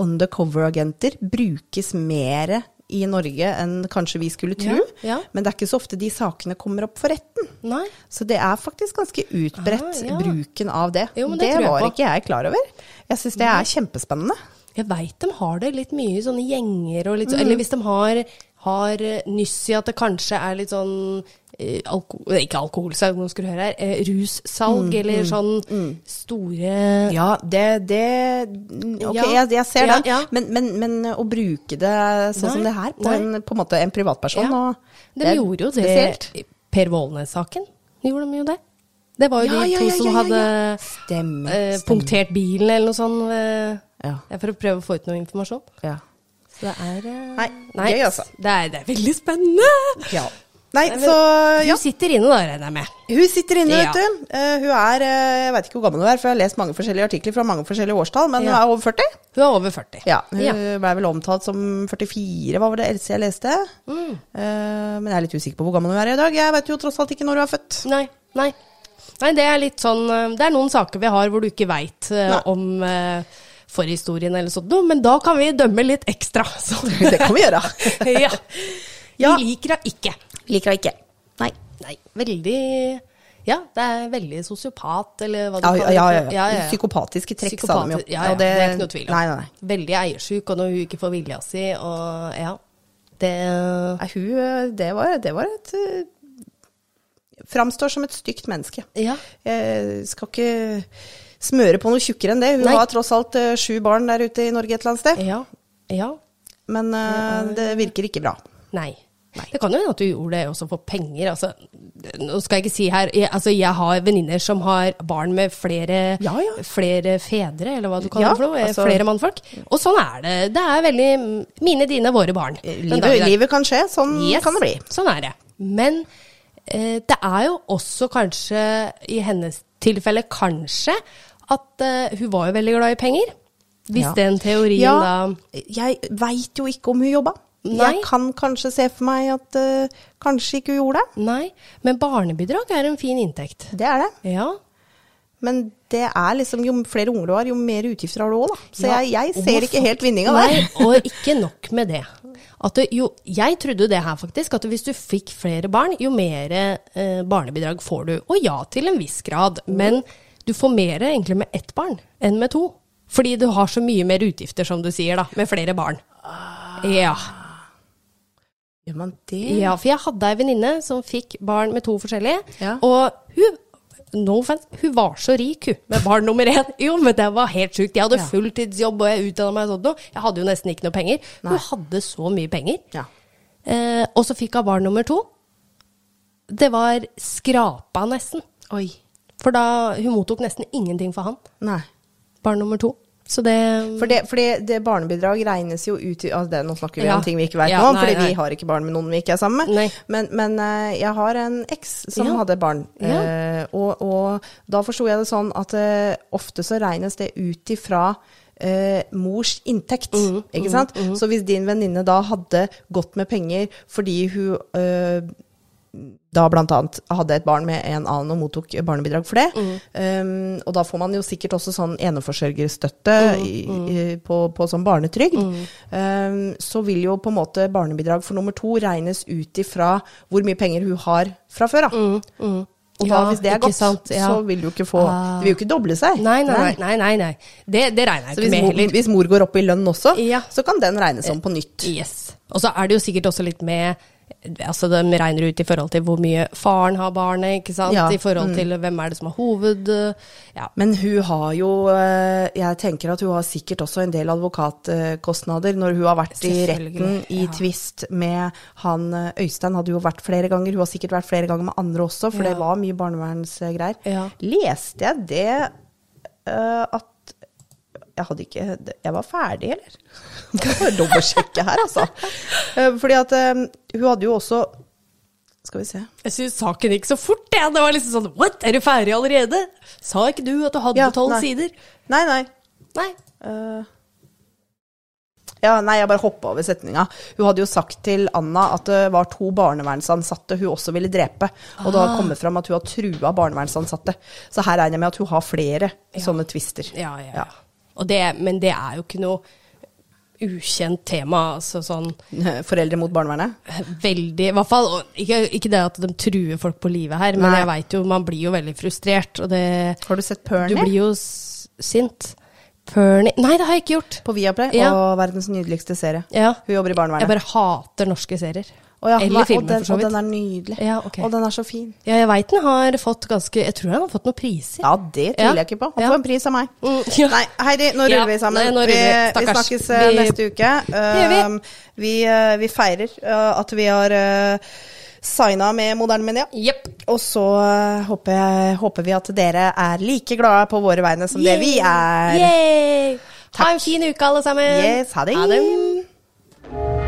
undercover-agenter brukes mer i Norge enn kanskje vi skulle tro. Ja, ja. Men det er ikke så ofte de sakene kommer opp for retten. Nei. Så det er faktisk ganske utbredt, Ah, ja. bruken av det. Jo, det det var på. ikke jeg klar over. Jeg syns det er kjempespennende. Jeg veit de har det litt mye i sånne gjenger og litt Mm. Eller hvis de har, har nyss i at det kanskje er litt sånn alko, Ikke alkoholsalg, nå skal du høre her. Eh, russalg, Mm, eller sånn store Ja, det, det Ok, Ja. jeg, jeg ser Ja, den. ja. Men, men, men å bruke det sånn som det her, på en, på en måte en privatperson Ja. og De det gjorde jo det spesielt. Per Vålnes-saken. Gjorde de jo det? Det var jo de to som hadde Stemme Stemmer. eh, punktert bilen eller noe sånt. eh, for å prøve å få ut noe informasjon. ja. Så det er eh, Nei, gøy, altså. Det er, det er veldig spennende! ja. Nei, Nei, så ja. Hun sitter inne da, regner jeg med. Hun sitter inne, Ja. vet du. Uh, hun er eh, Jeg vet ikke hvor gammel hun er, for jeg har lest mange forskjellige artikler fra mange forskjellige årstall, men Ja. hun er over 40. Hun er over 40. Ja, Hun Ja. ble vel omtalt som 44, var vel det eldste jeg leste. Mm. Uh, men jeg er litt usikker på hvor gammel hun er i dag. Jeg vet jo tross alt ikke når hun er født. Nei, nei. Nei, det er litt sånn Det er noen saker vi har hvor du ikke veit uh, om forhistorien eller sånt noe, men da kan vi dømme litt ekstra. Så. Det kan vi gjøre. ja. Ja. Vi liker henne ikke. Liker henne ikke. Nei. Nei, veldig Ja, det er veldig sosiopat, eller hva du Ja, kaller ja, det. ja, for. ja. Psykopatiske trekk, sa de jo. Ja, ja, Og det, er ikke noe tvil om. Nei, nei. Veldig eiersjuk, og når hun ikke får vilja si, og ja. Det Nei, hun, eh, det var, det var et uh, Framstår som et stygt menneske. Ja. Jeg skal ikke smøre på noe tjukkere enn det. Hun Nei. har tross alt eh, sju barn der ute i Norge et eller annet sted. Ja. Ja. Men uh, det virker ikke bra. Nei. Det kan jo hende at du gjorde det også for penger. Altså, nå skal jeg ikke si her jeg, altså, jeg har venninner som har barn med flere, Ja, ja. flere fedre, eller hva du kaller Ja, det for noe. eh, altså- flere mannfolk. Og sånn er det. Det er veldig mine, dine, våre barn. I Livet, livet kan skje. Sånn Yes, kan det bli. Sånn er det. Men eh, det er jo også kanskje, i hennes tilfelle kanskje, at eh, hun var jo veldig glad i penger. Hvis den teorien da jeg veit jo ikke om hun jobba. Nei. Jeg kan kanskje se for meg at uh, kanskje ikke hun gjorde det. Nei. Men barnebidrag er en fin inntekt. Det er det. Ja. Men det er liksom, jo flere unger du har, jo mer utgifter har du òg, da. Så Ja, jeg, jeg ser ikke helt vinninga Nei, der. og ikke nok med det. At det, jo, jeg trodde det her faktisk, at hvis du fikk flere barn, jo mer eh, barnebidrag får du. Og ja, til en viss grad, men du får mer egentlig med ett barn enn med to. Fordi du har så mye mer utgifter, som du sier, da, med flere barn. Ja. Gjør man det? ja, for jeg hadde ei venninne som fikk barn med to forskjellige, Ja. og hun No offense, hun var så rik, hun, med barn nummer én. Jo, men det var helt sjukt. Jeg hadde Ja. fulltidsjobb, og jeg utdanna meg og sånt noe. Jeg hadde jo nesten ikke noe penger. Nei. Hun hadde så mye penger. Ja. Eh, og så fikk hun barn nummer to. Det var skrapa nesten. Oi. For da Hun mottok nesten ingenting for han. Nei. Barn nummer to. Så det For det, fordi det barnebidrag regnes jo ut i altså det, Nå snakker vi Ja. om ting vi ikke vet Ja, noe om, fordi nei. vi har ikke barn med noen vi ikke er sammen med. Men, men eh, jeg har en eks som Ja. hadde barn, eh, og, og da forsto jeg det sånn at eh, ofte så regnes det ut ifra eh, mors inntekt, Mm, ikke sant? Så hvis din venninne da hadde gått med penger fordi hun eh, da blant annet hadde et barn med en annen og mottok barnebidrag for det. Mm. Um, og da får man jo sikkert også sånn eneforsørgerstøtte Mm, i, i, på, på sånn barnetrygd. Um, så vil jo på en måte barnebidrag for nummer to regnes ut ifra hvor mye penger hun har fra før av. Og da, Ja, hvis det er godt, sant, ja. så vil du ikke få Ah. Det vil jo ikke doble seg. Nei, nei, nei. nei, nei, nei. Det, det regner jeg Så ikke med mor, heller. hvis mor går opp i lønn også, Ja. så kan den regnes om på nytt. Yes. Og så er det jo sikkert også litt med Altså De regner ut i forhold til hvor mye faren har barnet, ikke sant? Ja, I forhold mm. til hvem er det som har hoved... Ja. Men hun har jo eh, Jeg tenker at hun har sikkert også en del advokatkostnader når hun har vært i retten i ja. tvist med han eh, Øystein. Hadde jo vært flere ganger. Hun har sikkert vært flere ganger med andre også, for det var mye barnevernsgreier. Leste jeg det eh, at jeg hadde ikke Jeg var ferdig, eller? Må bare dobbeltsjekke her, altså. Eh, fordi at eh, hun hadde jo også Skal vi se. Jeg syns saken gikk så fort, jeg. Det var liksom sånn What, er du ferdig allerede? Sa ikke du at du hadde Ja, tolv ja, sider? Nei, nei. Nei. Uh, ja, nei, jeg bare hoppa over setninga. Hun hadde jo sagt til Anna at det var to barnevernsansatte hun også ville drepe. Og det har kommet fram at hun har trua barnevernsansatte. Så her regner jeg med at hun har flere sånne tvister. Ja, ja. ja. Og det, men det er jo ikke noe ukjent tema. Altså sånn Foreldre mot barnevernet? veldig I hvert fall ikke, ikke det at de truer folk på livet her, men Nei. jeg veit jo man blir jo veldig frustrert, og det Har du sett Du blir jo sint. Pernie Nei, det har jeg ikke gjort. på Viaplay? Ja. Og verdens nydeligste serie. Ja. Hun jobber i barnevernet. Jeg bare hater norske serier. Å ja, Eller nei, filmer, den, for så Og den er nydelig. Ja, okay. Og den er så fin. Ja, jeg veit den har fått ganske Jeg tror den har fått noen priser. Ja, det tviler jeg ikke på. Han får en pris av meg. Mm. Nei, Heidi, nå ruller vi sammen. nei, vi, vi. snakkes eh, Vi- neste uke. Uh, vi. Um, vi, eh, feirer uh, at vi har uh, signa med Moderne Media. Yep. Og så eh, håper, jeg, håper vi at dere er like glade på våre vegne som det vi er. Yay! Ha en fin uke, alle sammen. Yes, ha det. Ha det.